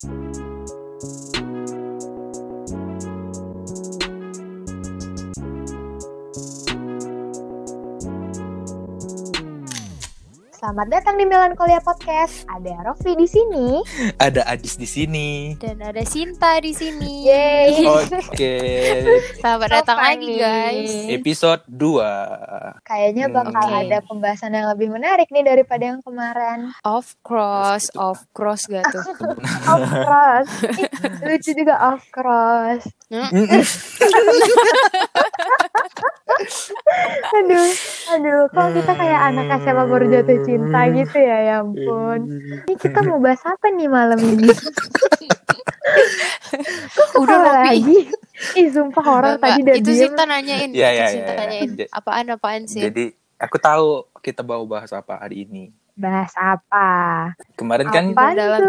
Thank you. Selamat datang di Melankolia Podcast. Ada Rofi di sini. Ada Adis di sini. Dan ada Sinta di sini. Yeay. Oke. Selamat So datang funny. lagi guys. Episode 2. Kayaknya bakal Oke. ada pembahasan yang lebih menarik nih daripada yang kemarin. Of course, of course gak tuh? Of course. Ih, Lucu juga of course. Aduh, aduh, kok kita kayak anak SMA baru jatuh cinta gitu ya, ya ampun. Ini kita mau bahas apa nih malam ini? Udah Apa Robi. lagi? Ih, sumpah horor Enggak, tadi udah itu. Sinta nanyain. Iya, itu iya, Sinta iya, iya. nanyain. Apaan apaan sih? Jadi aku tahu kita mau bahas apa hari ini. Bahas apa? Kemarin kan Apaan dalam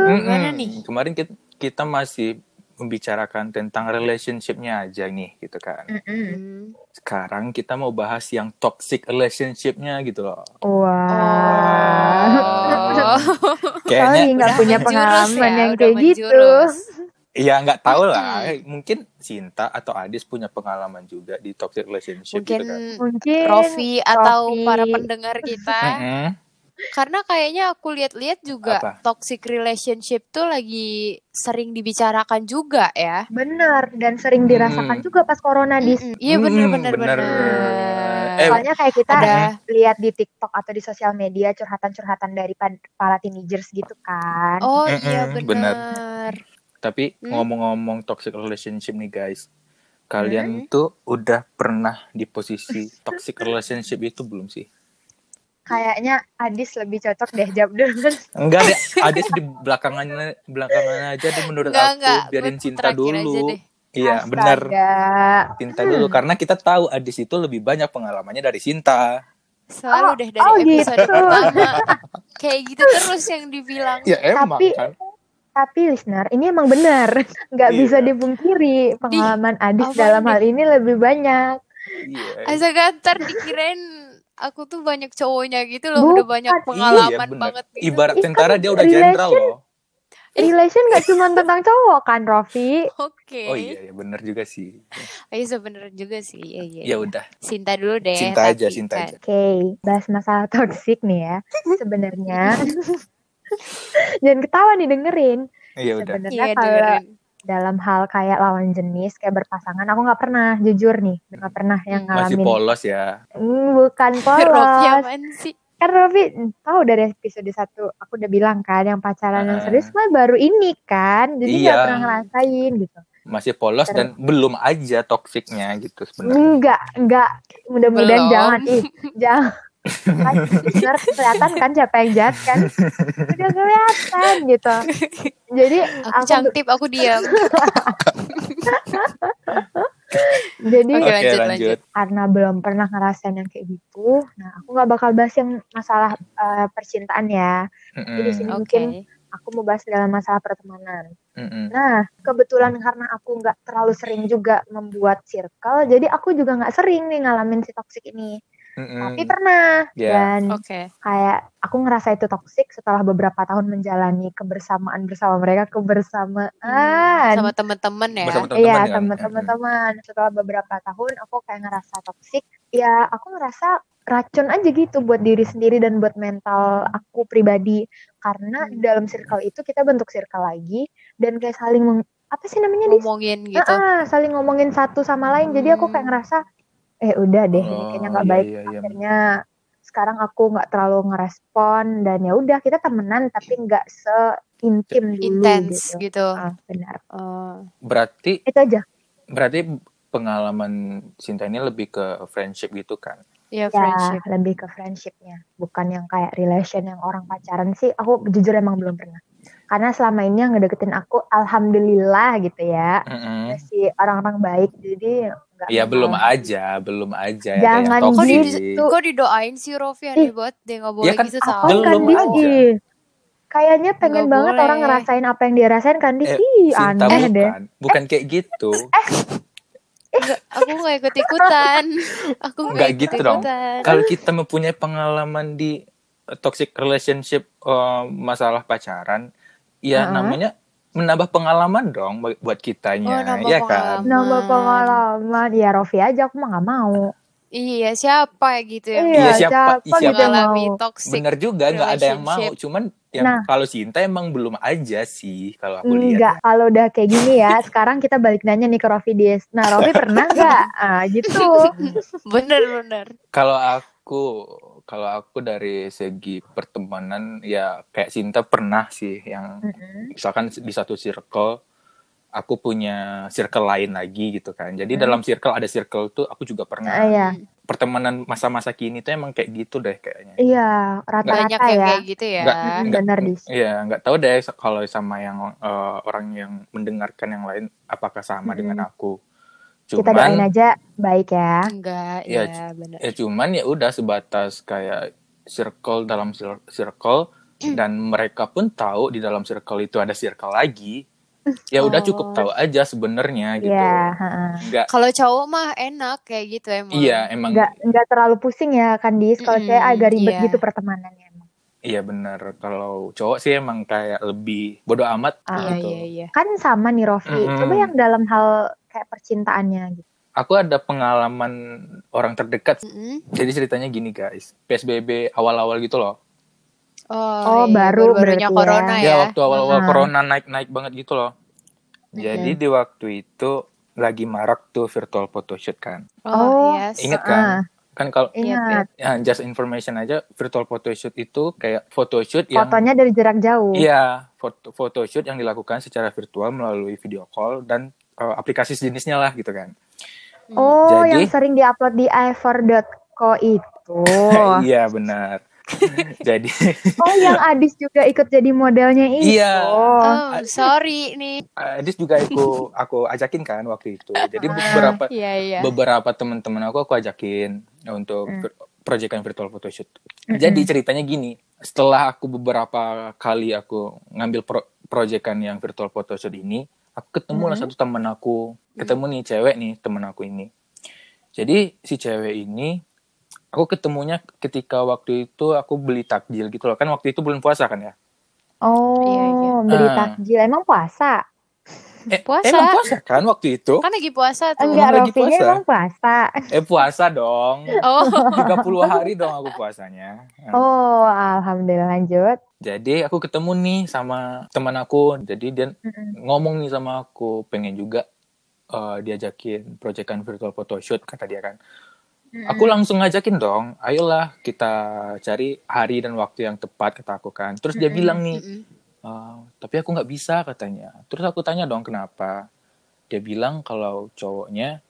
nih? Kemarin kita, kita masih membicarakan tentang relationship-nya aja nih gitu kan. Mm-mm. Hmm. Sekarang kita mau bahas yang toxic relationship-nya gitu loh. Wah. Oh. Kayaknya nggak punya menjurus pengalaman ya, yang kayak gitu. menjurus. ya nggak tahu lah. Mungkin Sinta atau Adis punya pengalaman juga di toxic relationship Mungkin gitu kan. Mungkin Rofi atau Rofi. para pendengar kita. Karena kayaknya aku lihat-lihat juga Apa? toxic relationship tuh lagi sering dibicarakan juga ya. bener dan sering dirasakan Hmm. juga pas corona di. Iya bener Mm, bener bener. bener. Eh, soalnya kayak kita ada lihat di TikTok atau di sosial media curhatan-curhatan dari para teenagers gitu kan. Oh iya bener. bener. Tapi Hmm? ngomong-ngomong toxic relationship nih guys, kalian Hmm? tuh udah pernah di posisi toxic relationship itu belum sih? Kayaknya Adis lebih cocok deh jawab dulu. Enggak deh, Adis di belakangannya belakangan aja deh menurut Enggak aku enggak. biarin cinta dulu. Iya, benar. Cinta dulu karena kita tahu Adis itu lebih banyak pengalamannya dari Sinta. Selalu Oh, deh dari oh episode gitu. pertama. Kayak gitu terus yang dibilang. Ya emang Tapi- kan. Tapi listener, ini emang benar. Nggak Iya. bisa dipungkiri pengalaman Adis apaan dalam hal ini lebih banyak. Iya. Astaga ntar dikirain aku tuh banyak cowoknya gitu loh. Udah Bukan. banyak Iya, pengalaman bener. banget gitu. Ibarat Ih, tentara dia udah relation- jenderal loh. Relation nggak cuma tentang cowok kan, Rofi? Oke. Oh iya, ya bener juga sih. Iya sebenernya juga sih. Iya iya. Ya udah, Sinta dulu deh. cinta tapi aja, cinta kan. aja. Oke, bahas masalah toksik nih ya. Sebenarnya jangan ketawa nih dengerin. Iya udah. Sebenarnya Iya kalau dengerin. Dalam hal kayak lawan jenis kayak berpasangan, aku nggak pernah jujur nih, nggak pernah yang Hmm, Masih ngalamin. polos ya. Hmm, bukan polos. sih? Kan Rofi tahu dari episode satu aku udah bilang kan yang pacaran yang Ah. serius mah baru ini kan, jadi nggak Iya. pernah ngerasain gitu. Masih polos Terus. dan belum aja toksiknya gitu sebenarnya. Enggak, enggak. Mudah-mudahan jangan ih, jangan. Kan, bener, kelihatan kan siapa yang jahat kan? Udah kelihatan gitu. Jadi Aku aku, cangtip, aku diam. jadi Oke, lanjut, lanjut. karena belum pernah ngerasain yang kayak gitu, nah aku nggak bakal bahas yang masalah eh, percintaan ya. Jadi di Mm-mm, sini Oke. mungkin aku mau bahas dalam masalah pertemanan. mm-mm. Nah, kebetulan karena aku nggak terlalu sering juga membuat circle, jadi aku juga nggak sering nih ngalamin si toxic ini. Mm-mm. Tapi pernah Ya. dan Oke. kayak aku ngerasa itu toxic setelah beberapa tahun menjalani kebersamaan bersama mereka kebersamaan. Hmm, Sama temen-temen ya. Iya, teman-teman ya? teman-teman. Setelah beberapa tahun aku kayak ngerasa toxic. Ya, aku ngerasa racun aja gitu buat diri sendiri dan buat mental aku pribadi. Karena Hmm. di dalam circle itu kita bentuk circle lagi dan kayak saling meng- apa sih namanya? Ngomongin gitu. Ah, saling ngomongin satu sama lain. Jadi aku kayak Hmm. ngerasa eh udah deh ini Oh, kayaknya nggak iya, baik. iya, iya. Akhirnya sekarang aku nggak terlalu ngerespon dan ya udah kita temenan tapi nggak seintim dulu Intens gitu. gitu. Ah, benar. Oh. Berarti Itu aja. berarti pengalaman cinta ini lebih ke friendship gitu kan? Iya Ya, friendship. lebih ke friendshipnya, bukan yang kayak relation yang orang pacaran sih. Aku jujur emang belum pernah. Karena selama ini yang ngedeketin aku, alhamdulillah gitu ya, Mm-mm. masih orang-orang baik. Jadi nggak Ya belum aja, belum aja. Jangan yang Kok, toxic. di, gitu. kok didoain sih Rofi aneh banget deh nggak boleh kan gitu Apa tau. Belum kan aja. Kayaknya pengen Nggak banget boleh. orang ngerasain apa yang dia rasain kan Dis? Eh, Ih, aneh bukan, deh. bukan kayak gitu. Nggak, aku nggak ikut ikutan. Aku Nggak nggak gitu ikut dong. Kalau kita mempunyai pengalaman di toxic relationship eh, masalah pacaran, ya Heeh. namanya menambah pengalaman dong bu- buat kitanya, Oh, nambah ya pengalaman. kan? Nambah pengalaman. Ya Rofi aja aku mah nggak mau. Iya, siapa gitu yang Iya, siapa- siapa, siapa gitu yang mau. toxic Bener juga, nggak ada yang mau. Cuman yang Nah. kalau Sinta emang belum aja sih, kalau aku Enggak, lihat. kalau udah kayak gini ya, sekarang kita balik nanya nih ke Rofi Dies. Nah, Rofi pernah nggak? Ah, gitu. Bener-bener. Kalau aku, kalau aku dari segi pertemanan, ya kayak Sinta pernah sih yang Mm-mm. misalkan di satu circle aku punya circle lain lagi gitu kan. Jadi Hmm. dalam circle ada circle tuh aku juga Ah, pernah. iya. Pertemanan masa-masa kini tuh emang kayak gitu deh kayaknya. Iya, rata-rata ya. kayak gitu ya. Nggak- Mm-mm, nggak- benar, Dis. Iya, nggak tahu deh kalau sama yang eh, orang yang mendengarkan yang lain apakah sama Mm-mm. dengan aku. Kita doain Cuman aja baik ya. Enggak, Iya, ya bener. ya cuman ya udah sebatas kayak circle dalam cir- circle dan mereka pun tahu di dalam circle itu ada circle lagi. Ya udah cukup Oh. tahu aja sebenarnya gitu. Iya, heeh. Nggak Kalau cowok mah enak kayak gitu emang. iya emang Nggak nggak terlalu pusing ya kan Dis. Kalau saya agak ribet iya. gitu pertemanannya emang. iya bener kalau cowok sih emang kayak lebih bodoh amat Ah, Iya, gitu. iya, iya. Kan sama nih Rofi. Mm-mm. Coba yang dalam hal kayak percintaannya gitu. Aku ada pengalaman orang terdekat. Mm-mm. Jadi ceritanya gini guys, PSBB awal-awal gitu loh. Oh, Oh, iya, baru berarti ya. corona ya. Ya waktu awal-awal Ah. corona naik-naik banget gitu loh. Jadi di waktu itu lagi marak tuh virtual photoshoot kan. Oh, Oh, yes. Ingat kan? Ah, Kan kalau ingat. ya, just information aja virtual photoshoot itu kayak photoshoot yang Fotonya dari jarak jauh. Iya, foto photoshoot yang dilakukan secara virtual melalui video call dan eh, aplikasi sejenisnya lah gitu kan. Oh, Jadi- yang sering diupload di iver.co itu. Iya benar. Jadi Oh, yang Adis juga ikut jadi modelnya itu. Iya. Oh. Oh, sorry nih. Adis juga aku aku ajakin kan waktu itu. Jadi beberapa Iya, iya. beberapa teman-teman aku aku ajakin untuk Hmm. vir- proyekan virtual photoshoot. Mm-mm. Jadi ceritanya gini, setelah aku beberapa kali aku ngambil pro proyekan yang virtual photoshoot ini, aku ketemu lah Mm-mm. satu teman aku, ketemu nih cewek nih teman aku ini. Jadi si cewek ini aku ketemunya ketika waktu itu aku beli takjil gitu loh. Kan waktu itu bulan puasa kan ya. Oh, Iya, iya. beli Ah. takjil. Emang puasa? Eh, Puasa. Emang puasa kan waktu itu? Kan lagi puasa tuh. Enggak, lagi Rofinya puasa. emang puasa. Eh puasa dong. Oh, 30 hari dong aku puasanya. Oh, alhamdulillah lanjut. Jadi aku ketemu nih sama teman aku. Jadi dia Mm-mm. ngomong nih sama aku pengen juga eh, diajakin proyekan virtual photoshoot kata dia kan. Aku langsung ngajakin dong, ayolah kita cari hari dan waktu yang tepat kata aku kan. Terus dia Mm-mm. bilang nih. "Eh, tapi aku nggak bisa katanya. Terus aku tanya dong kenapa. Dia bilang kalau cowoknya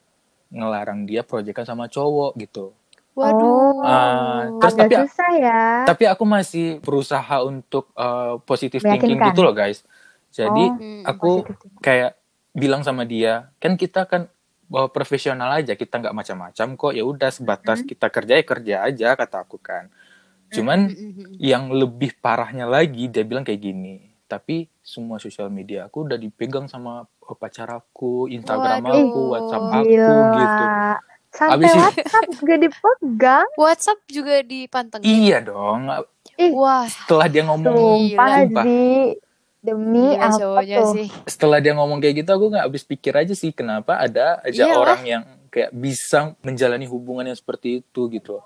ngelarang dia proyekan sama cowok gitu. Waduh. Ah, terus Agak tapi susah ya. tapi aku masih berusaha untuk uh, positive thinking gitu loh guys. Jadi Oh, Hmm. aku positive. kayak bilang sama dia, kan kita kan uh, profesional aja, kita nggak macam-macam kok. Ya udah sebatas kita kerja ya kerja aja kata aku kan. Cuman Mm-mm. yang lebih parahnya lagi dia bilang kayak gini. Tapi semua sosial media aku udah dipegang sama uh, pacar aku, Instagram Waduh. aku, WhatsApp aku Gila. gitu. Sampai Abis itu- WhatsApp juga dipegang. WhatsApp juga dipantengin. Iya dong. Ih, Wah, Setelah dia ngomong sumpah Sumpah. Demi gila apa tuh? sih. setelah dia ngomong kayak gitu aku nggak habis pikir aja sih kenapa ada aja Iyalah. orang yang kayak bisa menjalani hubungan yang seperti itu gitu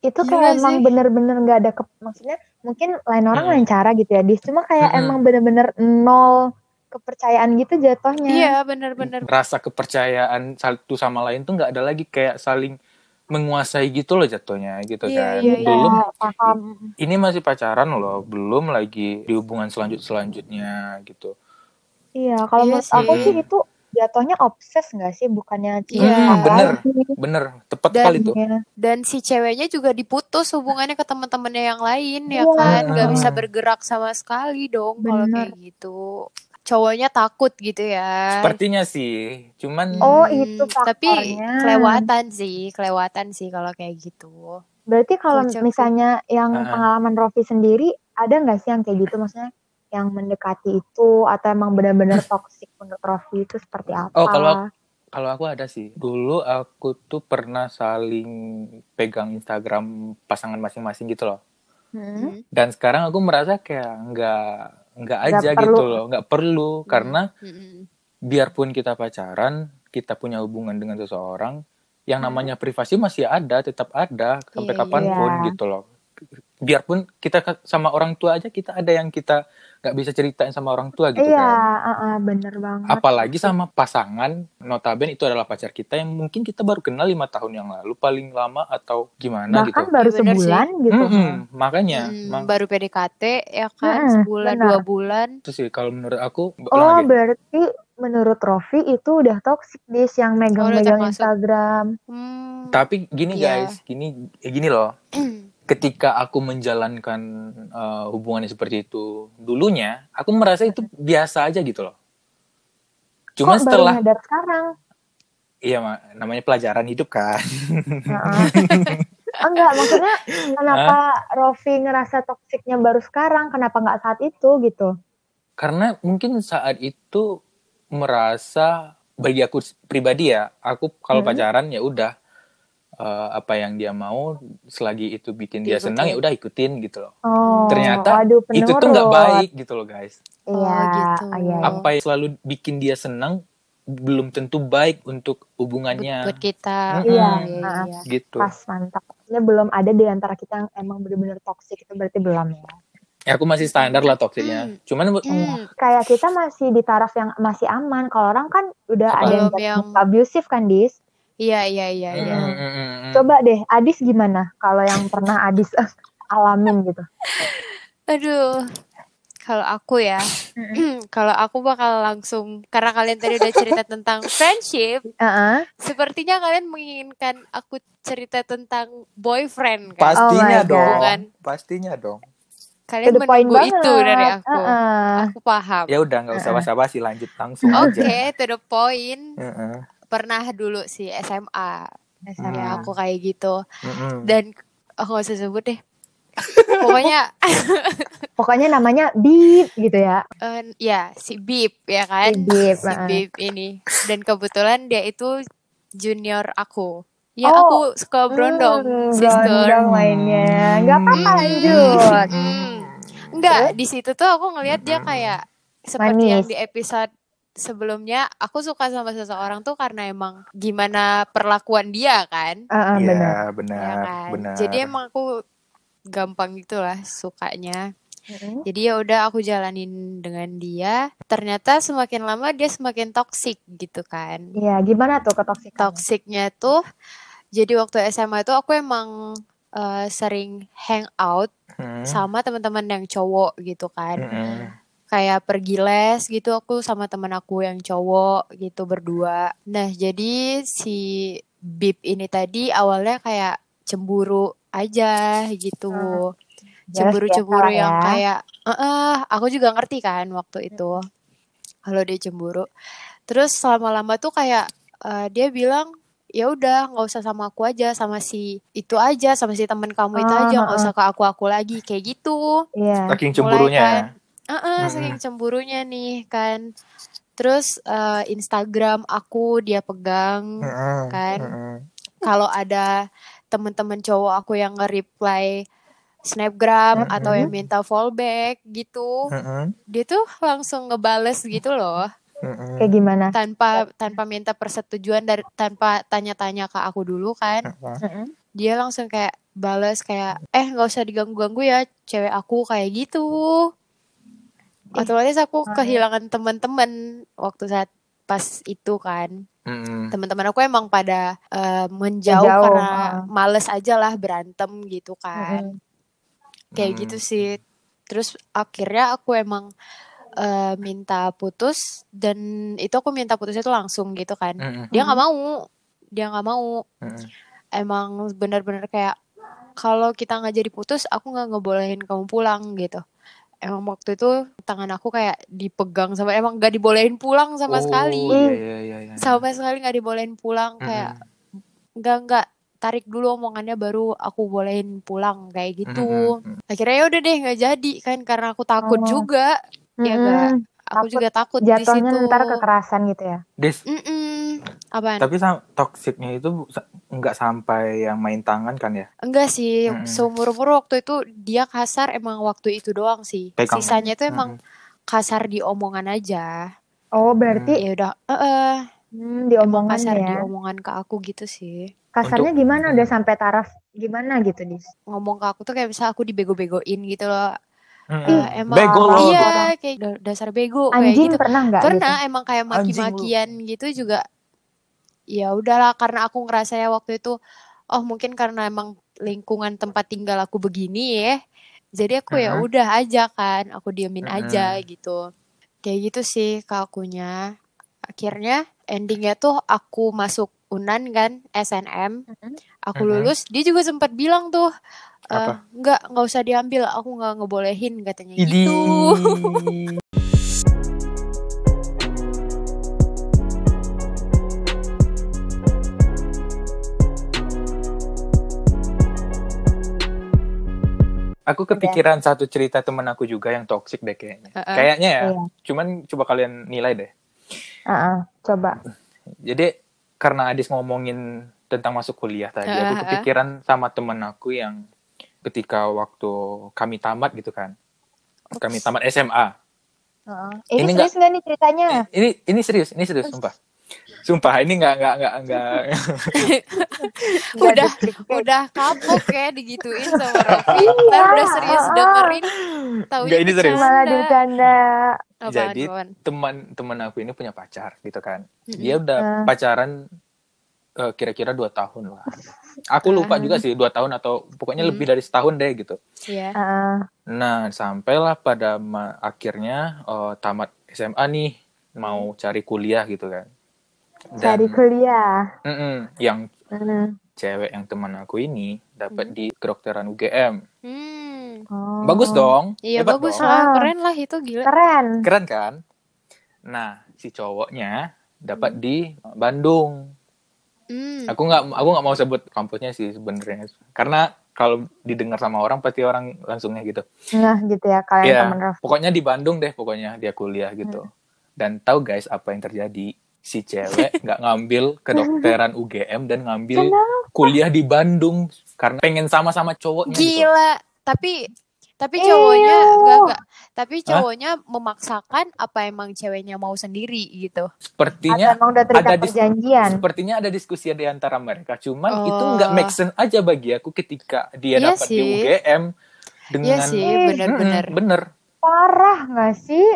Itu Gila kayak emang bener-bener gak ada ke, maksudnya mungkin lain orang Mm-mm. lain cara gitu ya dis cuma kayak Mm-mm. emang bener-bener nol kepercayaan gitu jatuhnya Iya, bener-bener. rasa kepercayaan satu sama lain tuh nggak ada lagi kayak saling menguasai gitu loh jatuhnya gitu Iya, kan iya, iya. belum paham ini masih pacaran loh belum lagi di hubungan selanjut selanjutnya gitu iya kalau Iya menurut aku sih. itu jatuhnya obses nggak sih bukannya Iya. cinta Hmm, bener. bener tepat Dan- kali tuh Iya. Dan si ceweknya juga diputus hubungannya ke teman-temannya yang lain ya Iya. kan, nggak bisa Hmm. bergerak sama sekali dong kalau kayak gitu. Cowoknya takut gitu ya. sepertinya sih cuman Oh, Hmm, itu Tapi faktornya. kelewatan sih, kelewatan sih kalau kayak gitu. berarti kalau sih. misalnya yang Ah. pengalaman Rofi sendiri ada nggak sih yang kayak gitu maksudnya yang mendekati itu atau emang benar-benar toksik menurut Rofi itu seperti apa? Oh, kalau- Kalau aku ada sih. Dulu aku tuh pernah saling pegang Instagram pasangan masing-masing gitu loh. Hmm? Hmm. Dan sekarang aku merasa kayak nggak nggak aja perlu. gitu loh nggak perlu karena Mm-mm. biarpun kita pacaran kita punya hubungan dengan seseorang yang Hmm. namanya privasi masih ada tetap ada sampai Iya, kapan pun iya. gitu loh biarpun kita sama orang tua aja kita ada yang kita nggak bisa ceritain sama orang tua gitu iya, kan uh, uh, bener banget. apalagi sama pasangan notabene itu adalah pacar kita yang mungkin kita baru kenal lima tahun yang lalu paling lama atau gimana Bahkan gitu baru Iya, bener sih. sebulan gitu. Mm-mm, makanya Mm, mang- baru PDKT ya kan Mm-mm, sebulan benar. dua bulan itu sih kalau menurut aku Oh, lagi. berarti menurut Rofi itu udah toxic dis yang megang-megang termasuk. Instagram. Hmm, tapi gini Iya. guys gini eh, gini loh ketika aku menjalankan uh, hubungannya seperti itu dulunya aku merasa itu biasa aja gitu loh cuma Kok setelah baru sekarang? iya Ma, namanya pelajaran hidup kan Heeh. Enggak, maksudnya kenapa Rofi ngerasa toksiknya baru sekarang? Kenapa nggak saat itu gitu? karena mungkin saat itu merasa bagi aku pribadi ya aku kalau Hmm. pacaran ya udah uh, apa yang dia mau selagi itu bikin dia Diikutin. senang ya udah ikutin gitu loh Oh, Ternyata waduh, itu tuh nggak baik gitu loh guys Iya, Oh, gitu. iya. apa yang selalu bikin dia senang belum tentu baik untuk hubungannya buat kita Mm-mm. Iya, iya, nah. iya. gitu Pas mantap. Maksudnya belum ada di antara kita yang emang bener-bener toksik itu berarti belum ya. ya aku masih standar lah toksiknya Hmm. cuman Hmm, Kayak kita masih di taraf yang masih aman. Kalau orang kan udah ada yang, yang- abusive kan, Dis? Iya iya iya iya Mm, mm, mm, mm. Coba deh, Adis gimana? Kalau yang pernah Adis alamin gitu. aduh kalau aku ya kalau aku bakal langsung karena kalian tadi udah cerita tentang friendship Heeh. sepertinya kalian menginginkan aku cerita tentang boyfriend kan pastinya Oh dong. Kan? pastinya dong kalian menunggu banget. itu dari aku Heeh. aku paham ya udah nggak usah basa-basi lanjut langsung Oke, aja to the point. Heeh. Pernah dulu sih SMA. SMA. Ya, aku kayak gitu. Mm-mm. Dan aku gak usah sebut deh. Pokoknya Pokoknya namanya Bip gitu ya. eh, ya si Bip ya kan. Si Bip, Si. Bip ini. Dan kebetulan dia itu junior aku. Ya Oh, aku suka berondong, Hmm, sister. Mainnya. Nggak apa-apa Hmm. lanjut. Hmm. Enggak, di situ tuh aku ngelihat dia kayak seperti yang Manis. di episode sebelumnya aku suka sama seseorang tuh karena emang gimana perlakuan dia kan. Heeh, Iya, benar. ya benar kan. benar Jadi emang aku gampang gitulah sukanya. Heeh. Jadi ya udah aku jalanin dengan dia. Ternyata semakin lama dia semakin toksik gitu kan. Iya, gimana tuh ketoksikan? Toksiknya tuh jadi waktu SMA itu aku emang eh, sering hang out Hmm. sama teman-teman yang cowok gitu kan. Mm-mm. Kayak pergi les gitu aku sama teman aku yang cowok gitu berdua. Nah, jadi si Bib ini tadi awalnya kayak cemburu aja gitu. Ya, Cemburu-cemburu yang ya. kayak eh aku juga ngerti kan waktu itu. Kalau dia cemburu. Terus lama-lama tuh kayak eh, dia bilang ya udah nggak usah sama aku aja sama si itu aja sama si temen kamu itu Ah, aja nggak ah, usah ke aku aku lagi kayak gitu Iya. saking Mulai Heeh, Mm-mm. saking cemburunya nih kan. Terus eh, Instagram aku dia pegang. Mm-mm. kan. Mm-mm. Kalau ada temen-temen cowok aku yang nge-reply snapgram Mm-mm. atau yang minta fallback gitu, Mm-mm. dia tuh langsung ngebales gitu loh. Kayak gimana? tanpa tanpa minta persetujuan dari tanpa tanya-tanya ke aku dulu kan. Heeh. Dia langsung kayak bales kayak eh nggak usah diganggu-ganggu ya cewek aku kayak gitu. Otomatis aku kehilangan teman-teman waktu saat pas itu kan. Mm-mm. teman-teman aku emang pada eh, menjauh Menjauh, karena ah. males aja lah berantem gitu kan Heeh. kayak Hmm. gitu sih terus akhirnya aku emang eh, minta putus dan itu aku minta putus itu langsung gitu kan Mm-mm. dia nggak mau dia nggak mau Mm-mm. emang benar-benar kayak kalau kita nggak jadi putus aku nggak ngebolehin kamu pulang gitu emang waktu itu tangan aku kayak dipegang sama emang nggak dibolehin pulang sama Oh, sekali iya, iya, iya, iya. sama sekali nggak dibolehin pulang kayak nggak nggak tarik dulu omongannya baru aku bolehin pulang kayak gitu Mm-mm. akhirnya ya udah deh nggak jadi kan karena aku takut Oh. juga ya Mm-mm. nggak aku Takut juga takut di Jatuhnya situ ntar kekerasan gitu ya. Des, Apaan tapi sam- toksiknya itu nggak sampai yang main tangan kan ya? enggak sih Mm-mm. seumur umur waktu itu dia kasar emang waktu itu doang sih Pegang. sisanya itu emang kasar di omongan aja. Oh, berarti Ya udah, eh, eh, hmm, di emang omongan kasar di ya. omongan ke aku gitu sih. Kasarnya Untuk- gimana? Udah sampai taraf gimana gitu, Dis? Ngomong ke aku tuh kayak misal aku dibego-begoin gitu loh. Eh, emang Bego lo. gitu. iya kayak da- dasar bego kayak Anjing gitu. pernah nggak gitu? Pernah emang kayak maki-makian gitu juga. Ya udahlah karena aku ngerasa ya waktu itu oh mungkin karena emang lingkungan tempat tinggal aku begini ya. Jadi aku ya udah aja kan, aku diemin aja gitu. Kayak gitu sih ke akunya. Akhirnya endingnya tuh aku masuk Unan kan, SNM. Mhm. Aku Mhm. lulus, dia juga sempat bilang tuh, Apa? nggak nggak usah diambil, aku nggak ngebolehin katanya Idi. gitu. Aku kepikiran satu cerita temen aku juga yang toxic deh kayaknya. Heeh. Kayaknya ya. Iya. Cuman coba kalian nilai deh. Heeh, coba. Jadi karena Adis ngomongin tentang masuk kuliah tadi, aku Heeh. kepikiran sama temen aku yang ketika waktu kami tamat gitu kan. Kami tamat SMA. Heeh. Ini, Ini serius nggak nih ceritanya? Ini ini serius, ini serius sumpah. Sumpah ini nggak nggak nggak nggak udah udah kapok ya digituin sama Raffi ntar udah serius dengerin taunya Nggak, ini serius. Malah bercanda. Jadi teman teman aku ini punya pacar gitu kan. Dia udah Ah. pacaran eh, kira-kira dua tahun lah. Aku lupa juga sih dua tahun atau pokoknya Hmm. lebih dari setahun deh gitu. Iya. Heeh. Nah sampailah pada akhirnya eh, tamat SMA nih mau cari kuliah gitu kan. Cari kuliah. Mm-mm, yang Hmm. cewek yang teman aku ini dapat Hmm. di kedokteran UGM. Hmm. Oh. Bagus dong. Iya bagus dong. lah, Ah. keren lah itu gila. Keren. Keren kan? Nah, si cowoknya dapat di Bandung. Hmm. Aku nggak aku nggak mau sebut kampusnya sih sebenarnya. Karena kalau didengar sama orang pasti orang langsungnya gitu. Nah, gitu ya kalian temen Raffi. pokoknya di Bandung deh pokoknya dia kuliah gitu. Dan tahu guys apa yang terjadi? Si cewek nggak ngambil kedokteran UGM dan ngambil kuliah di Bandung karena pengen sama-sama cowoknya gitu. Gila, tapi tapi Ew. cowoknya enggak enggak. Tapi cowoknya memaksakan apa emang ceweknya mau sendiri gitu. Sepertinya Atau emang udah ada dis- perjanjian. sepertinya ada diskusi di antara mereka. Cuman Oh. itu nggak make sense aja bagi aku ketika dia Iya dapat di. UGM dengan Iya sih, Eh, benar-benar. Mm-mm, bener. Parah nggak sih?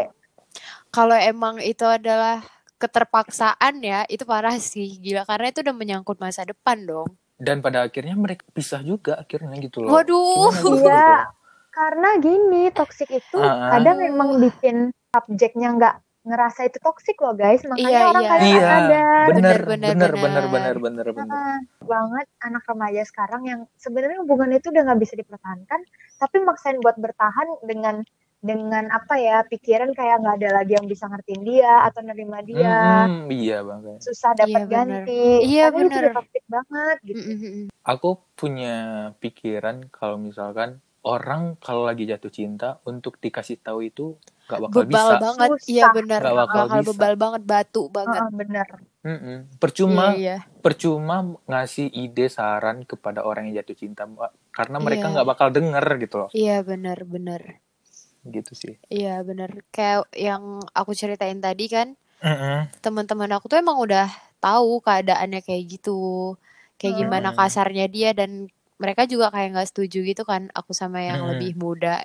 Kalau emang itu adalah keterpaksaan ya, itu parah sih gila karena itu udah menyangkut masa depan dong. Dan pada akhirnya mereka pisah juga akhirnya gitu loh. Waduh. Gitu? Iya. Karena gini, toxic itu Ah. kadang emang bikin subjeknya nggak ngerasa itu toxic loh guys. Makanya Iya, orang iya. kadang Iya, sadar. bener, Bener, bener, bener, bener, bener, bener. bener, bener. Ah, banget anak remaja sekarang yang sebenarnya hubungan itu udah nggak bisa dipertahankan, tapi maksain buat bertahan dengan dengan apa ya pikiran kayak nggak ada lagi yang bisa ngertiin dia atau nerima dia, Mm-mm, iya banget. susah dapat Iya, bener. ganti. Iya, itu bener. udah toxic banget gitu. Mm-mm. Aku punya pikiran kalau misalkan orang kalau lagi jatuh cinta untuk dikasih tahu itu gak bakal Bebal bisa. banget. Susah. Iya benar. Nggak bakal Bakal bisa. bebal banget, batu banget. Heeh, bener. Mm-mm. Percuma, Iya, iya. percuma ngasih ide saran kepada orang yang jatuh cinta, Mbak. karena mereka Iya. nggak bakal denger gitu loh, Iya benar, benar. Gitu sih. Iya benar. Kayak yang aku ceritain tadi kan, Mm-mm. teman-teman aku tuh emang udah tahu keadaannya kayak gitu. Kayak gimana Hmm. kasarnya dia dan mereka juga kayak nggak setuju gitu kan aku sama yang Hmm. lebih muda.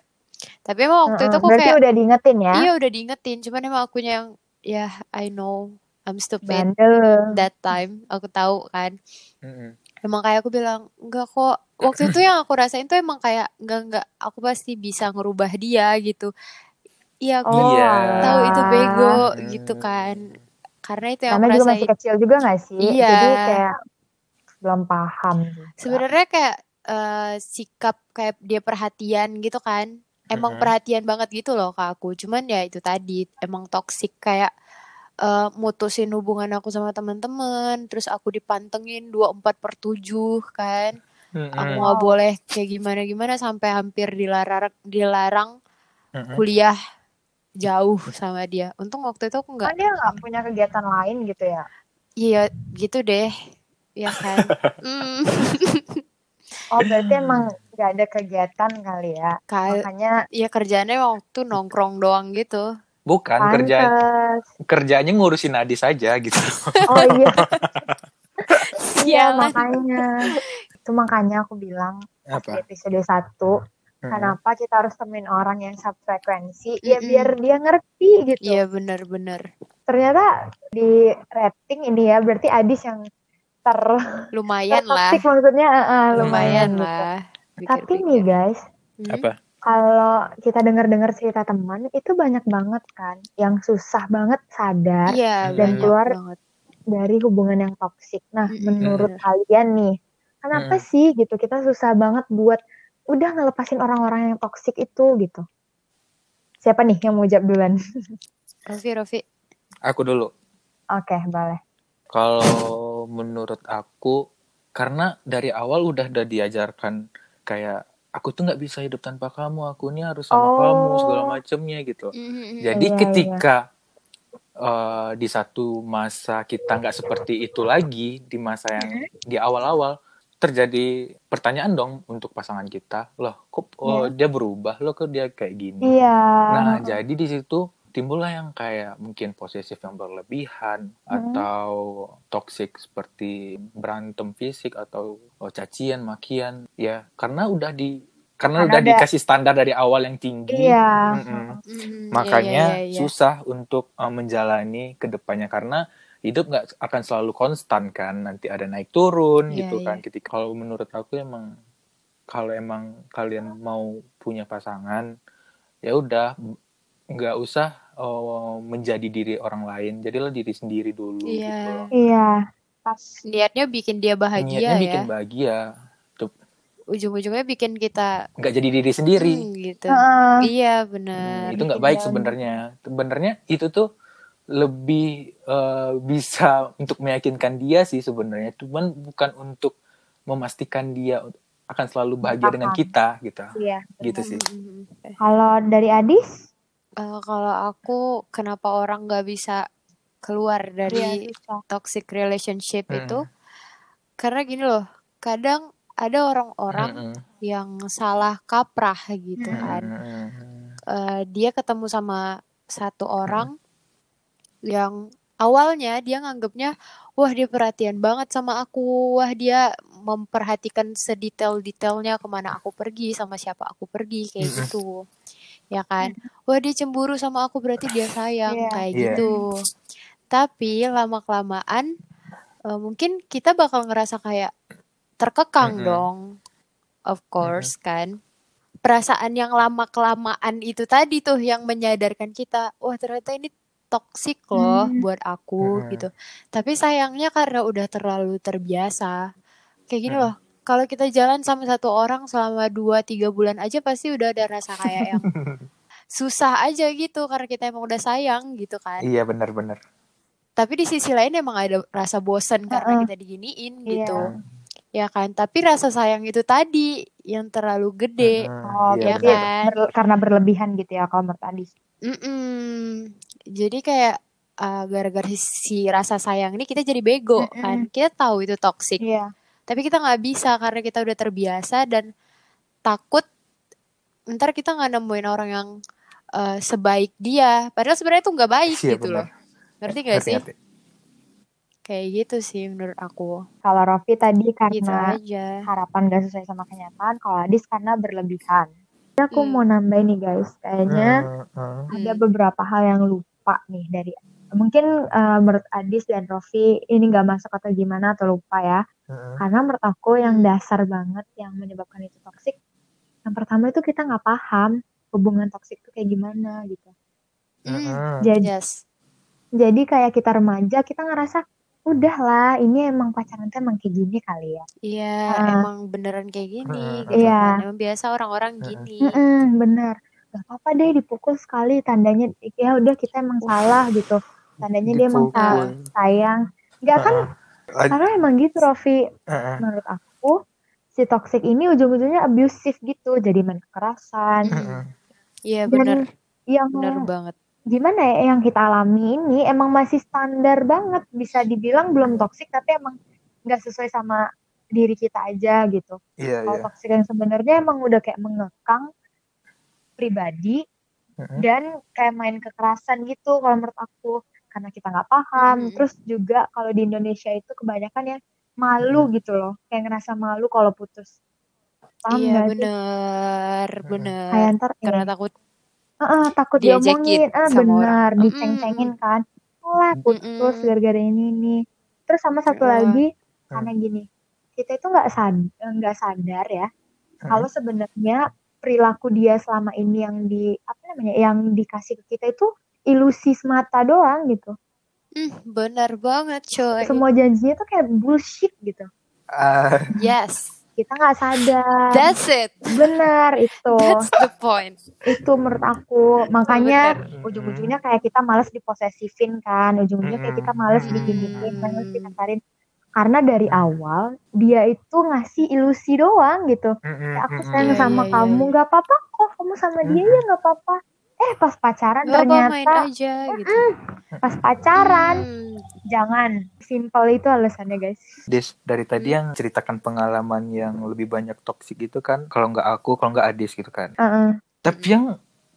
Tapi emang waktu itu Heeh, aku Berarti kayak udah diingetin ya. iya udah diingetin, cuman emang akunya yang ya I know I'm stupid Bandel. that time. Aku tahu kan. Mm-mm. Emang kayak aku bilang enggak kok. Waktu itu yang aku rasain tuh emang kayak enggak enggak aku pasti bisa ngerubah dia gitu. Iya aku Oh, Iya. tahu itu bego Hmm. gitu kan. Karena itu yang Karena aku juga rasain. masih kecil juga gak sih? Iya. Jadi kayak belum paham. juga. Sebenarnya kayak eh, sikap kayak dia perhatian gitu kan. Emang Mhm. perhatian banget gitu loh ke aku. Cuman ya itu tadi emang toksik kayak eh, mutusin hubungan aku sama teman-teman, terus aku dipantengin 24 per 7 kan. Aku Mm-mm. nggak boleh kayak gimana gimana sampai hampir dilarang dilarang Mm-mm. kuliah jauh sama dia. Untung waktu itu aku nggak Kan dia nggak punya kegiatan lain gitu ya. iya gitu deh. Ya kan. Hmm. Oh berarti emang nggak ada kegiatan kali ya. Kayak Makanya ya kerjaannya waktu nongkrong doang gitu. Bukan kerja Pantes. kerjanya ngurusin Adis saja gitu. Oh iya. Iya makanya. Itu makanya aku bilang Apa? episode 1 Mm-mm. kenapa kita harus temuin orang yang sefrekuensi ya Mm-mm. biar dia ngerti gitu. Iya bener-bener. Ternyata di rating ini ya berarti Adis yang ter Lumayan lah. tertoksik maksudnya eh, eh, lumayan Lumayan gitu. lah. Tapi Pikir-pikir. nih guys, Hmm? Apa? Kalau kita dengar-dengar cerita teman itu banyak banget kan yang susah banget sadar Iya, dan keluar banget. dari hubungan yang toksik. Nah, Mm-mm. menurut kalian nih, kenapa Mm. sih gitu kita susah banget buat udah ngelepasin orang-orang yang toksik itu gitu? Siapa nih yang mau jawab duluan? Rofi, Rofi. Aku dulu. Oke, boleh. Kalau menurut aku, karena dari awal udah udah diajarkan kayak aku tuh nggak bisa hidup tanpa kamu, aku ini harus sama Oh. kamu segala macemnya gitu. Mhm. Jadi Iya, ketika eh, di satu masa kita nggak seperti itu lagi di masa yang di awal-awal terjadi pertanyaan dong untuk pasangan kita, loh kok oh, dia berubah, loh kok dia kayak gini. Iya. Nah, jadi di situ timbullah yang kayak mungkin posesif yang berlebihan atau toxic seperti berantem fisik atau oh, cacian, makian. Ya, karena udah di karena, Karena udah ada- dikasih standar dari awal yang tinggi. Iya. Mm-mm. Mhm. Makanya Iya, iya, iya, iya. susah untuk uh, menjalani ke depannya karena hidup nggak akan selalu konstan kan. Nanti ada naik turun Iya, gitu iya. kan. Ketika kalau menurut aku emang kalau emang kalian mau punya pasangan ya udah nggak usah uh, menjadi diri orang lain. Jadilah diri sendiri dulu Iya. gitu. Iya. Pas. Niatnya bikin dia bahagia Niatnya bikin ya. bahagia. Tuh, Ujung-ujungnya bikin kita nggak jadi diri sendiri. hmm, gitu. Heeh. Iya, Hmm, benar. itu nggak bikin baik sebenarnya. Sebenarnya itu tuh lebih eh, bisa untuk meyakinkan dia sih sebenarnya. Cuman bukan untuk memastikan dia akan selalu bahagia dengan Paham. kita gitu. Iya. Gitu sih. Mhm. Kalau dari Adis? Eh, kalau aku kenapa orang nggak bisa keluar dari Iya, susah. toxic relationship Mm. itu karena gini loh kadang ada orang-orang Mm-mm. yang salah kaprah gitu Mm. kan Mm-mm. Eh, dia ketemu sama satu orang yang awalnya dia nganggapnya wah dia perhatian banget sama aku wah dia memperhatikan sedetail-detailnya ke mana aku pergi sama siapa aku pergi kayak Mm-mm. gitu ya kan wah dia cemburu sama aku berarti dia sayang Iya. kayak Iya. gitu tapi lama kelamaan mungkin kita bakal ngerasa kayak terkekang Mm-mm. dong of course kan perasaan yang lama kelamaan itu tadi tuh yang menyadarkan kita wah ternyata ini toksik loh Hmm. buat aku Mm-mm. gitu tapi sayangnya karena udah terlalu terbiasa kayak gini Mm. loh kalau kita jalan sama satu orang selama 2-3 bulan aja pasti udah ada rasa kayak yang susah aja gitu karena kita emang udah sayang gitu kan Iya benar-benar. tapi di sisi lain emang ada rasa bosan karena Heeh. kita diginiin Iya. gitu ya kan tapi rasa sayang itu tadi yang terlalu gede Mm-mm. Oh, Iya, ya benar. kan ber- karena berlebihan gitu ya kalau menurut. Mm-mm. jadi kayak uh, gara-gara si rasa sayang ini kita jadi bego Mm-mm. kan kita tahu itu toxic Iya. Tapi kita nggak bisa karena kita udah terbiasa dan takut ntar kita nggak nemuin orang yang uh, sebaik dia padahal sebenarnya itu nggak baik Iya gitu benar. loh ngerti gak sih kayak gitu sih menurut aku Kalau Rofi tadi gitu karena aja harapan gak sesuai sama kenyataan, kalau Adis karena berlebihan. Aku Hmm. mau nambahin nih guys, kayaknya Mm-mm. ada Hmm. beberapa hal yang lupa nih dari mungkin eh, menurut Adis dan Rofi ini nggak masuk atau gimana atau lupa ya. Karena menurut aku yang Hmm. dasar banget yang menyebabkan itu toksik, yang pertama itu kita nggak paham hubungan toksik itu kayak gimana gitu. Hmm. Jadi yes jadi kayak kita remaja kita ngerasa udahlah ini emang pacaran tuh emang kayak gini kali ya. Iya, Ah. emang beneran kayak gini Mm-mm. gitu Iya. kan. Emang biasa orang-orang Mm-mm. gini. Mm-mm, bener. Gak apa-apa deh dipukul sekali tandanya ya udah kita emang salah gitu. Tandanya dia emang sa- Dipukul. sayang. Gak kan Lagi- karena emang gitu Rofi. Mm-mm. Menurut aku si toxic ini ujung-ujungnya abusive gitu. Jadi main kekerasan. Iya Dan bener, yang bener banget. gimana ya yang kita alami ini emang masih standar banget. Bisa dibilang belum toxic tapi emang nggak sesuai sama diri kita aja gitu. Iya Kalau iya. toxic yang sebenarnya emang udah kayak mengekang pribadi Mm-mm. dan kayak main kekerasan gitu kalau menurut aku karena kita nggak paham Mm-mm. terus juga kalau di Indonesia itu kebanyakan ya malu gitu loh kayak ngerasa malu kalau putus paham Iya nggak sih bener, bener. kayak ntar Karena eh, takut eh, eh, takut diomongin ah sama orang. benar diceng-cengin kan lah putus Mm-mm. gara-gara ini nih terus sama satu Iya. lagi Hmm. karena gini kita itu nggak sad nggak sadar ya kalau Mm. sebenarnya perilaku dia selama ini yang di apa namanya yang dikasih ke kita itu ilusi semata doang gitu Hmm, bener banget coy. semua janjinya tuh kayak bullshit gitu Ah, Yes, kita nggak sadar that's it. benar itu That's the point. itu menurut aku makanya Bener. ujung-ujungnya kayak kita males diposesifin kan ujung-ujungnya kayak kita males Mm-mm. diginiin males Hmm. dikasarin karena dari awal dia itu ngasih ilusi doang gitu ya aku sayang Iya, sama iya, kamu iya. nggak apa-apa kok kamu sama dia ya nggak apa-apa eh pas pacaran Gak apa main ternyata aja gitu. pas pacaran Hmm, jangan simple itu alasannya guys Des, dari tadi yang ceritakan pengalaman yang lebih banyak toksik itu kan, kalau nggak aku, kalau nggak Adis gitu kan. Heeh. Tapi yang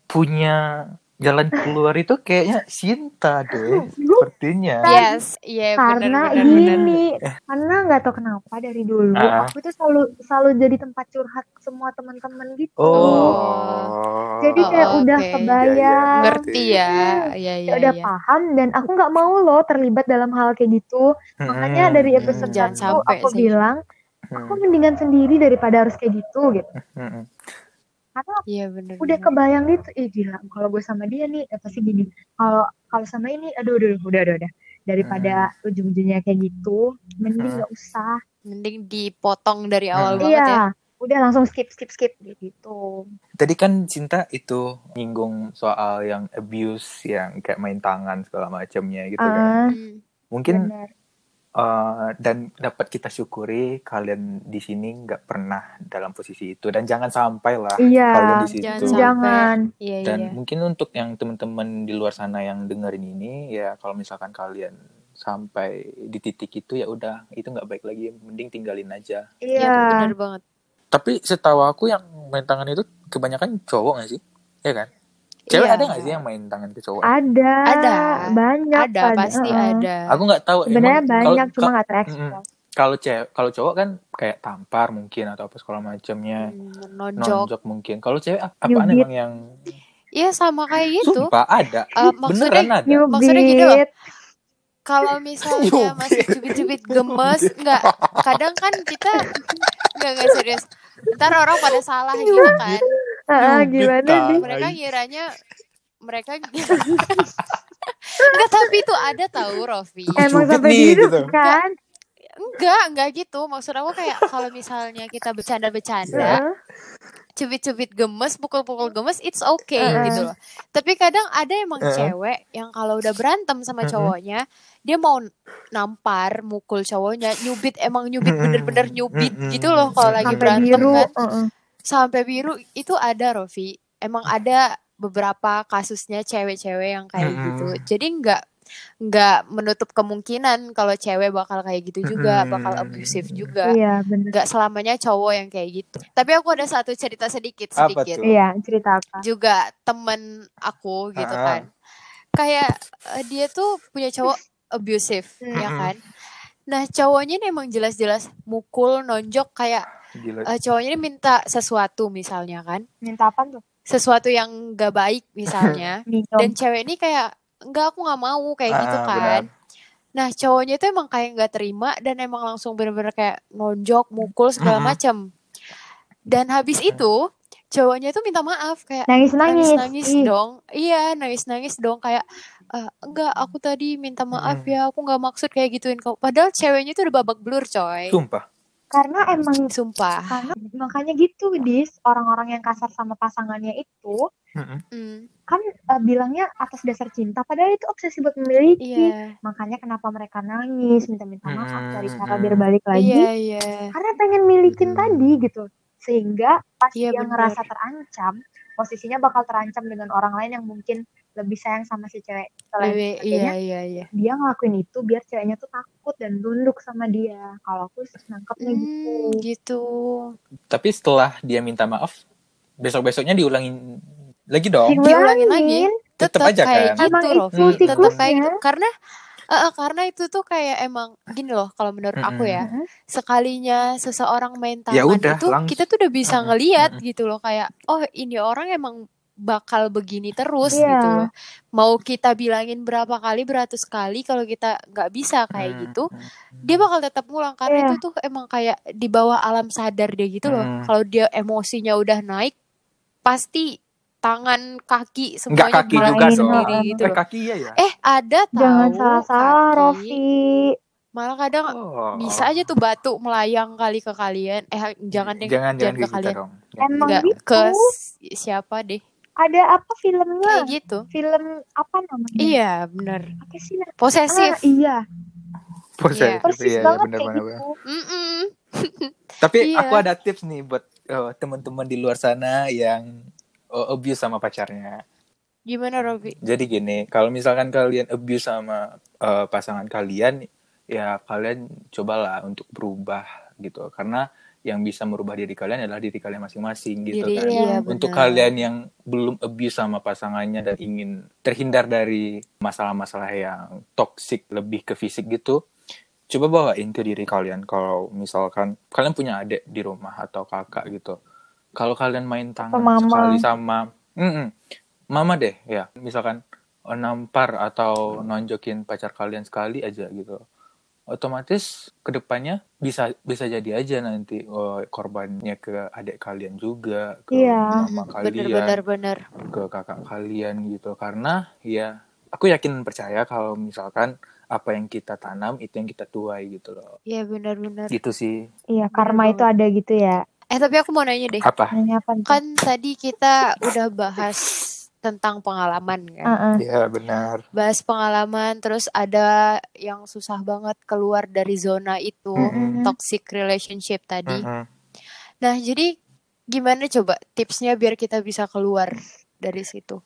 punya jalan keluar itu kayaknya Sinta deh, sepertinya. Yes, iya bener karena bener bener. gini karena nggak tahu kenapa dari dulu Ah. aku tuh selalu selalu jadi tempat curhat semua teman-teman gitu Oh. Jadi kayak Oh, udah oke. kebayang Iya, iya, Ngerti ya, iya ya iya udah iya. paham dan aku nggak mau loh terlibat dalam hal kayak gitu makanya Mm-mm, dari episode Jangan satu aku sih. bilang aku mendingan sendiri daripada harus kayak gitu gitu mm-mm. Karena Iya bener udah bener. kebayang gitu ih gila kalau gue sama dia nih eh, pasti gini kalau kalau sama ini aduh aduh udah udah udah daripada ujung-ujungnya kayak gitu mending Hmm. nggak usah Mending dipotong dari awal Hmm. banget ya. iya udah langsung skip skip skip gitu Tadi kan Cinta itu nyinggung soal yang abuse, yang kayak main tangan segala macamnya gitu kan. Ah, Hmm. Mungkin benar eh, dan dapat kita syukuri kalian di sini nggak pernah dalam posisi itu dan jangan sampai lah iya kalian di situ. Jangan sampai. jangan Iya Dan iya. mungkin untuk yang teman-teman di luar sana yang dengerin ini ya kalau misalkan kalian sampai di titik itu ya udah itu nggak baik lagi mending tinggalin aja. Iya iya bener banget. Tapi setahu aku yang main tangan itu kebanyakan cowok nggak sih? Ya kan? Cewek Iya. ada nggak sih yang main tangan ke cowok? ada Ada. banyak Ada pada- pasti Heeh. ada. Aku nggak tahu. sebenarnya banyak cuma ka- nggak terekspos kalau cewek kalau cowok kan kayak tampar mungkin atau apa segala macamnya Hmm, nonjok. nonjok mungkin kalau cewek ap- apaan Nyubit. emang yang Iya sama kayak gitu. sumpah ada Eh, maksudnya beneran ada nyubit Maksudnya gini loh. Kalau misalnya Nyubit. masih cubit-cubit gemes, enggak. Kadang kan kita enggak enggak serius. Ntar orang pada salah gitu kan. Nyubit, gimana nih Mereka ngiranya mereka Enggak, tapi itu ada tahu Rofi. emang sampai nih, gitu gitu. kan Enggak, enggak gitu. Maksud aku kayak kalau misalnya kita bercanda-bercanda, cubit-cubit gemes, pukul-pukul gemes, it's okay Heeh. gitu loh. Tapi kadang ada emang Heeh. cewek yang kalau udah berantem sama cowoknya, dia mau nampar, mukul cowoknya, nyubit emang nyubit bener-bener nyubit gitu loh kalau lagi sampai berantem biru kan. Sampai biru itu ada Rofi. Emang ada beberapa kasusnya cewek-cewek yang kayak Mm-mm. gitu. Jadi enggak nggak menutup kemungkinan kalau cewek bakal kayak gitu juga, Mm-mm. bakal abusive juga iya bener nggak selamanya cowok yang kayak gitu. Tapi aku ada satu cerita sedikit Apa sedikit. tuh? iya cerita apa Juga temen aku gitu Ah. kan. Kayak eh, dia tuh punya cowok abusive Hmm. ya kan. Nah cowoknya ini emang jelas-jelas mukul, nonjok kayak Gila. eh, cowoknya ini minta sesuatu misalnya kan. minta apa tuh Sesuatu yang gak baik misalnya. Dan cewek ini kayak enggak aku nggak mau kayak gitu Ah, kan. benar. Nah cowoknya itu emang kayak nggak terima dan emang langsung bener-bener kayak nonjok, mukul segala macem. Dan habis itu cowoknya tuh minta maaf kayak nangis nangis nangis-nangis dong. Iya nangis-nangis dong kayak "Eh, enggak aku tadi minta maaf ya aku nggak maksud kayak gituin kau. Padahal ceweknya tuh udah babak belur coy. Sumpah. karena emang Sumpah. karena makanya gitu dis orang-orang yang kasar sama pasangannya itu. Hmm, kan eh, bilangnya atas dasar cinta padahal itu obsesi buat memiliki Iya. makanya kenapa mereka nangis minta-minta maaf Mm-mm, cari cara biar balik lagi Iya iya. karena pengen milikin Mm. tadi gitu sehingga pas Iya, dia bener. ngerasa terancam posisinya bakal terancam dengan orang lain yang mungkin lebih sayang sama si cewek selain Lebih, sebagainya iya iya iya. dia ngelakuin itu biar ceweknya tuh takut dan tunduk sama dia kalau aku sih nangkepnya gitu Hmm, gitu. Tapi setelah dia minta maaf, besok-besoknya diulangin lagi dong diulangin lagi Tetep tetap aja kayak kan? gitu loh itu Hmm. tetap kayak siklusnya. gitu karena eh, eh, karena itu tuh kayak emang gini loh kalau menurut aku ya sekalinya seseorang main Ya tangan udah, itu langs- kita tuh udah bisa Mm-mm, ngeliat mm-mm. gitu loh kayak oh ini orang emang bakal begini terus Iya. gitu loh mau kita bilangin berapa kali beratus kali kalau kita nggak bisa kayak Hmm, gitu hmm, dia bakal tetap ngulang karena Iya. itu tuh emang kayak di bawah alam sadar dia gitu loh Hmm. kalau dia emosinya udah naik pasti tangan kaki Nggak semuanya kaki bermain juga sendiri gitu Eh kaki iya ya. eh ada tahu Jangan salah-salah, kaki Rofi. malah kadang Oh. bisa aja tuh batu melayang kali ke kalian eh jangan deh jangan jangan jangan ke gitu kalian dong. Emang nggak gitu. ke si- siapa deh Ada apa filmnya? kayak gitu Film apa namanya? iya bener Apa sih? Ah, posesif iya. Posesif, Persis iya, iya, banget bener, kayak bener, gitu. bener. Mm-mm. Tapi Iya. aku ada tips nih buat eh, teman-teman di luar sana yang eh, abuse sama pacarnya. gimana Robi Jadi gini, kalau misalkan kalian abuse sama eh, pasangan kalian, ya kalian cobalah untuk berubah gitu. Karena yang bisa merubah diri kalian adalah diri kalian masing-masing gitu diri kan. iya Untuk bener. kalian yang belum abuse sama pasangannya dan ingin terhindar dari masalah-masalah yang toxic lebih ke fisik gitu, coba bawain ke diri kalian kalau misalkan kalian punya adik di rumah atau kakak gitu. Kalau kalian main tangan mama. sekali sama Mm-mm. mama deh ya, misalkan oh, nampar atau nonjokin pacar kalian sekali aja gitu. Otomatis ke depannya bisa bisa jadi aja nanti oh, korbannya ke adik kalian juga, ke Iya. mama bener kalian bener bener ke kakak kalian gitu karena ya aku yakin percaya kalau misalkan apa yang kita tanam itu yang kita tuai gitu loh iya bener bener gitu sih Iya, karma Bener itu ada gitu ya. eh tapi aku mau nanya deh apa Nanya apa nih? kan tadi kita udah bahas tentang pengalaman kan Heeh. ya benar bahas pengalaman terus ada yang susah banget keluar dari zona itu Mm-mm. toxic relationship tadi Mm-mm. nah jadi gimana coba tipsnya biar kita bisa keluar dari situ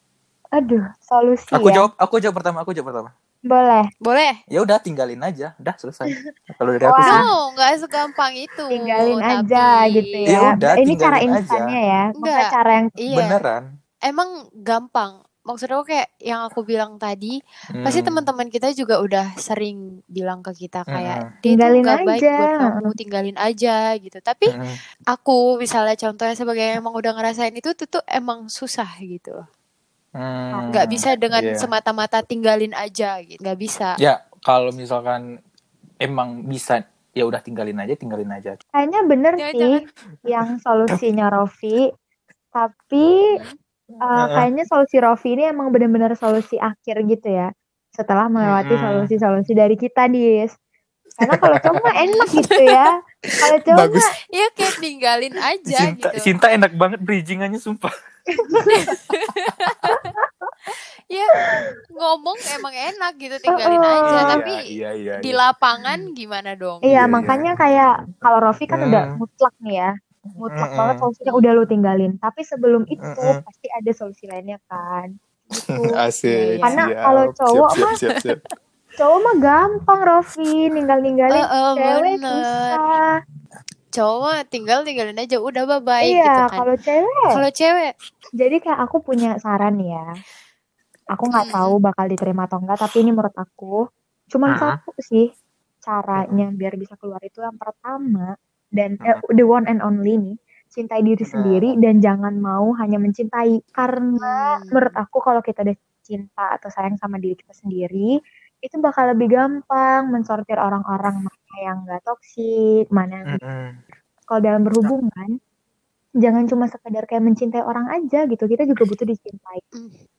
Aduh, solusi aku ya. jawab aku jawab pertama aku jawab pertama Boleh. boleh ya udah tinggalin aja udah selesai kalau dari aku sih no nggak segampang itu Tinggalin tapi aja gitu ya. Ya udah, Ini cara aja. instannya ya. Enggak. cara yang iya beneran emang gampang maksud aku kayak yang aku bilang tadi pasti Hmm. teman-teman kita juga udah sering bilang ke kita kayak tuh Tinggalin nggak baik aja. buat kamu tinggalin aja gitu tapi Mm-mm. aku misalnya contohnya sebagai yang emang udah ngerasain itu tuh, tuh emang susah gitu Hmm. nggak bisa dengan Iya. semata-mata tinggalin aja gitu nggak bisa ya kalau misalkan emang bisa ya udah tinggalin aja tinggalin aja kayaknya bener Jangan, sih jangan. yang solusinya Rofi. Tapi uh, kayaknya solusi Rofi ini emang bener-bener solusi akhir gitu ya. Setelah melewati solusi-solusi dari kita, Dis. Karena kalau cowok mah enak gitu ya. Kalau cowok bagus mah ya kayak tinggalin aja Cinta, gitu Cinta enak banget bridgingannya sumpah. ya ngomong emang enak gitu tinggalin Uh-uh. aja Iya, tapi iya, iya, di iya. lapangan gimana dong Iya, Iya, makanya kayak kalau Rofi kan Hmm. udah mutlak nih ya. Mutlak Mm-mm. banget solusinya udah lu tinggalin. Tapi sebelum itu pasti ada solusi lainnya kan. Gitu. Asik. Karena siap, kalau cowok siap, mah- siap, siap, siap. Cowok mah gampang Rofi, ninggal-ninggalin Eh, eh, cewek bener. susah. cowok mah tinggal tinggalin aja udah bye bye iya, gitu kan kalau cewek. kalau cewek Jadi kayak aku punya saran ya. Aku nggak Mm-mm. tahu bakal diterima atau enggak, tapi ini menurut aku cuman Mm-mm. satu sih caranya biar bisa keluar itu yang pertama dan eh, the one and only nih cintai diri sendiri dan jangan mau hanya mencintai. Karena Hmm. menurut aku kalau kita udah cinta atau sayang sama diri kita sendiri itu bakal lebih gampang mensortir orang-orang mana yang nggak toksik mana yang Mm-mm. kalau dalam berhubungan jangan cuma sekedar kayak mencintai orang aja gitu. Kita juga butuh dicintai.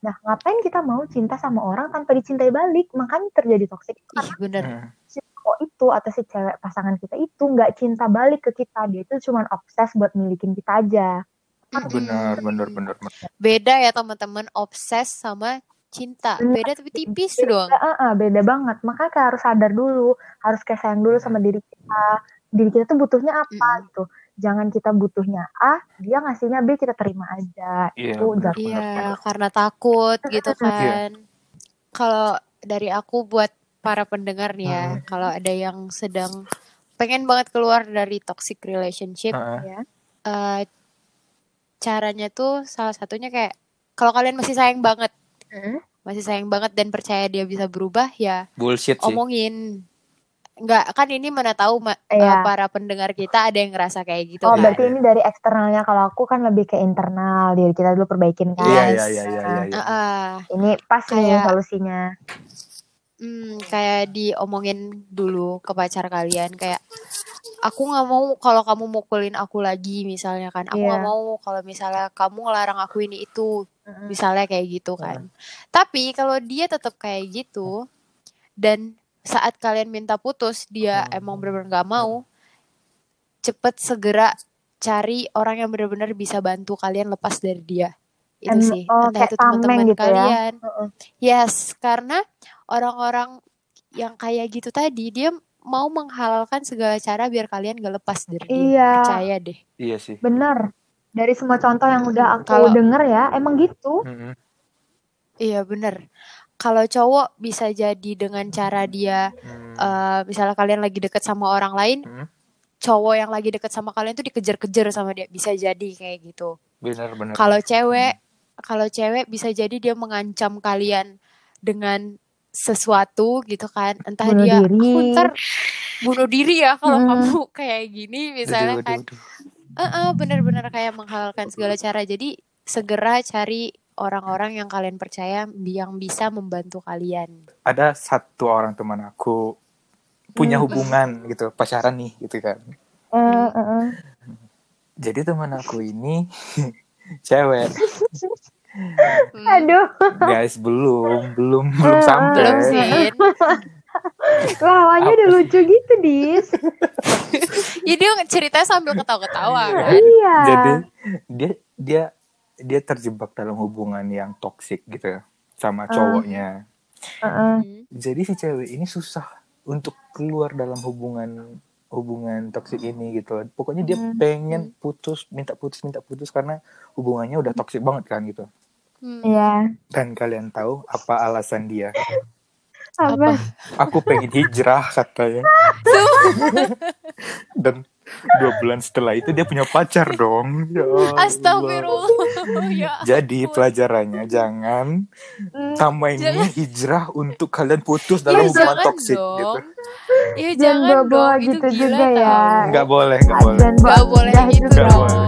Nah ngapain kita mau cinta sama orang tanpa dicintai balik? Makanya terjadi toksik. Ih karena bener. Mm. Cowok itu atau si cewek pasangan kita itu nggak cinta balik ke kita. Dia itu cuma obses buat milikin kita aja. Benar, benar, benar. benar. beda ya teman-teman. Obses sama cinta. Beda tapi tipis beda, doang ah, ah, beda banget. Makanya kayak harus sadar dulu. Harus kayak sayang dulu sama diri kita. Diri kita tuh butuhnya apa Mm-mm. gitu. Jangan kita butuhnya A dia ngasihnya B kita terima aja. Iya, itu Iya, karena takut gitu Iya. kan. Kalau dari aku buat para pendengar nih ya, Hmm. kalau ada yang sedang pengen banget keluar dari toxic relationship, Heeh. ya eh, caranya tuh salah satunya kayak kalau kalian masih sayang banget Hmm? masih sayang banget dan percaya dia bisa berubah ya bullshit sih omongin nggak kan ini mana tahu ma- Iya. eh, para pendengar kita ada yang ngerasa kayak gitu Oh kan berarti ini dari eksternalnya kalau aku kan lebih ke internal diri kita dulu perbaikin kan. iya iya iya iya iya, iya. Heeh. Ini pas nih Kayak- solusinya. Hmm, kayak diomongin dulu ke pacar kalian kayak aku nggak mau kalau kamu mukulin aku lagi misalnya kan. Aku nggak Iya. mau kalau misalnya kamu ngelarang aku ini itu misalnya kayak gitu kan. Tapi kalau dia tetap kayak gitu dan saat kalian minta putus dia emang benar-benar nggak mau cepet segera cari orang yang benar-benar bisa bantu kalian lepas dari dia. Itu sih. oh, entah itu teman-teman gitu ya? kalian. Heeh. yes karena orang-orang yang kayak gitu tadi dia mau menghalalkan segala cara biar kalian gak lepas dari dia Iya. percaya deh iya sih Bener. Dari semua contoh yang udah aku Kalau- denger ya, emang gitu. Mm-mm. iya bener kalau cowok bisa jadi dengan cara dia Hmm. eh, misalnya kalian lagi deket sama orang lain Hmm. cowok yang lagi deket sama kalian tuh dikejar-kejar sama dia bisa jadi kayak gitu bener bener kalau cewek kalau cewek bisa jadi dia mengancam kalian dengan sesuatu gitu kan entah Bunuh dia diri. aku ntar bunuh diri ya kalau Hmm. kamu kayak gini misalnya Aduh, kan aduh, aduh. Heeh, bener-bener kayak menghalalkan segala cara jadi segera cari orang-orang yang kalian percaya yang bisa membantu kalian ada satu orang teman aku punya Hmm. hubungan gitu pacaran nih gitu kan eh, eh. jadi teman aku ini cewek Aduh, guys belum belum belum sampai. Belum sih. Lawanya udah lucu gitu, Dis. ya dia ceritanya sambil ketawa-ketawa. Kan Iya. jadi dia dia dia terjebak dalam hubungan yang toksik gitu sama cowoknya. Eh, eh. Hmm. jadi si cewek ini susah untuk keluar dalam hubungan hubungan toksik ini gitu. Pokoknya dia Hmm. pengen putus minta putus minta putus karena hubungannya udah toksik banget kan gitu Hmm. Iya. dan kalian tahu apa alasan dia Apa? aku pengen hijrah katanya dan dua bulan setelah itu dia punya pacar dong ya Allah. Astagfirullah ya jadi pelajarannya jangan Hmm, sama ini Jangan. hijrah untuk kalian putus Ya, dalam hubungan jangan toksik dong. gitu ya Jangan dong itu gitu gila juga ya. tau nggak boleh nggak boleh Dan Nggak boleh gitu. Nggak boleh.